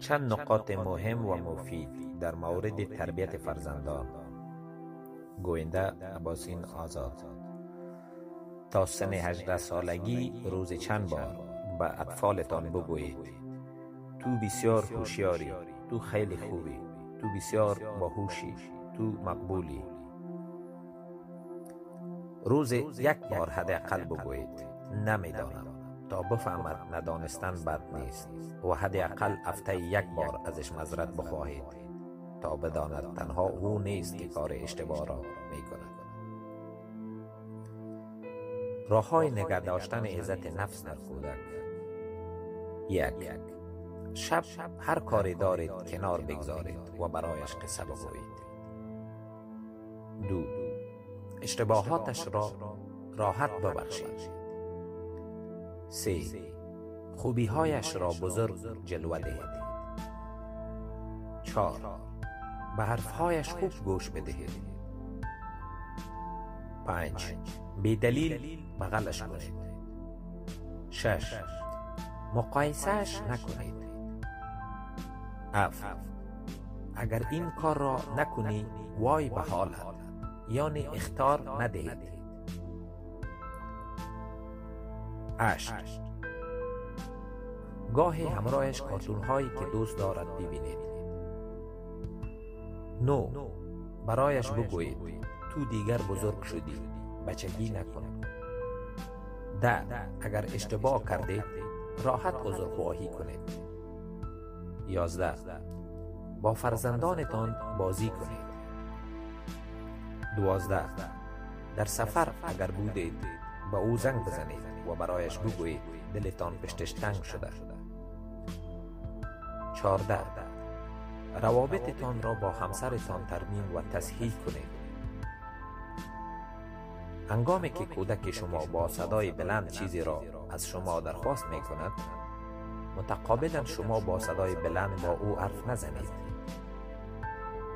چند نقاط مهم و مفید در مورد تربیت فرزندان. گوینده عباسین آزاد. تا سن 18 سالگی روز چند بار به اطفالتان بگویید. تو بسیار هوشیاری. تو خیلی خوبی. تو بسیار باهوشی. تو مقبولی. روز یک بار حداقل بگویید. نمی‌دانم. تا بفهمد ندانستن بد نیست. و حداقل هفته یک بار ازش مذرت بخواهید تا بداند تنها او نیست که کار اشتباه را می کند راه های نگه داشتن عزت نفس در کودک. یک شب هر کاری دارید کنار بگذارید و برایش قصه بگویید. دو اشتباهاتش را راحت ببخشید. سه خوبیهایش را بزرگ جلوه دهید. چهار. به حرفهایش خوب گوش بدهید. پنج. بی دلیل بغلش کنید. شش. مقایسهش نکنید. اف اگر این کار را نکنی وای به حالت. یعنی اختار ندهید. اشت گاهی همراهش کارتون هایی که دوست دارد ببینید. نو. برایش بگویید تو دیگر بزرگ شدی بچگی نکن ده. اگر اشتباه کردید راحت عذرخواهی کنید. یازده. با فرزندانتان بازی کنید. دوازده. در سفر اگر بودید به او زنگ بزنید. و برایش بگویید دلتان پشتش تنگ شده. چارده روابطتان را با همسرتان ترمیم و تصحیح کنید. انگامی که کودک شما با صدای بلند چیزی را از شما درخواست می کند متقابلا شما با صدای بلند با او حرف نزنید.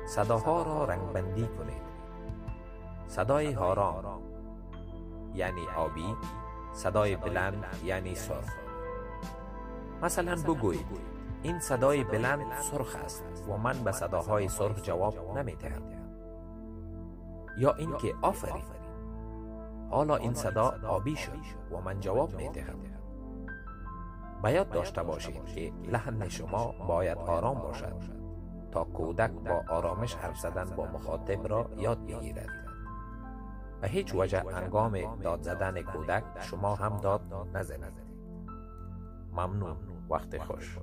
صداها را رنگبندی کنید. صدای هاران یعنی آبی صدای بلند یعنی سرخ. مثلا بگویید این صدای بلند سرخ است و من به صداهای سرخ جواب نمی دهم یا اینکه آفرین. حالا این صدا آبی شد و من جواب می دهم باید داشته باشید که لحن شما باید آرام باشد تا کودک با آرامش حرف زدن با مخاطب را یاد بگیرد. به هیچ وجه انگام داد زدن کودک شما هم داد نزنید. ممنون. وقت خوش.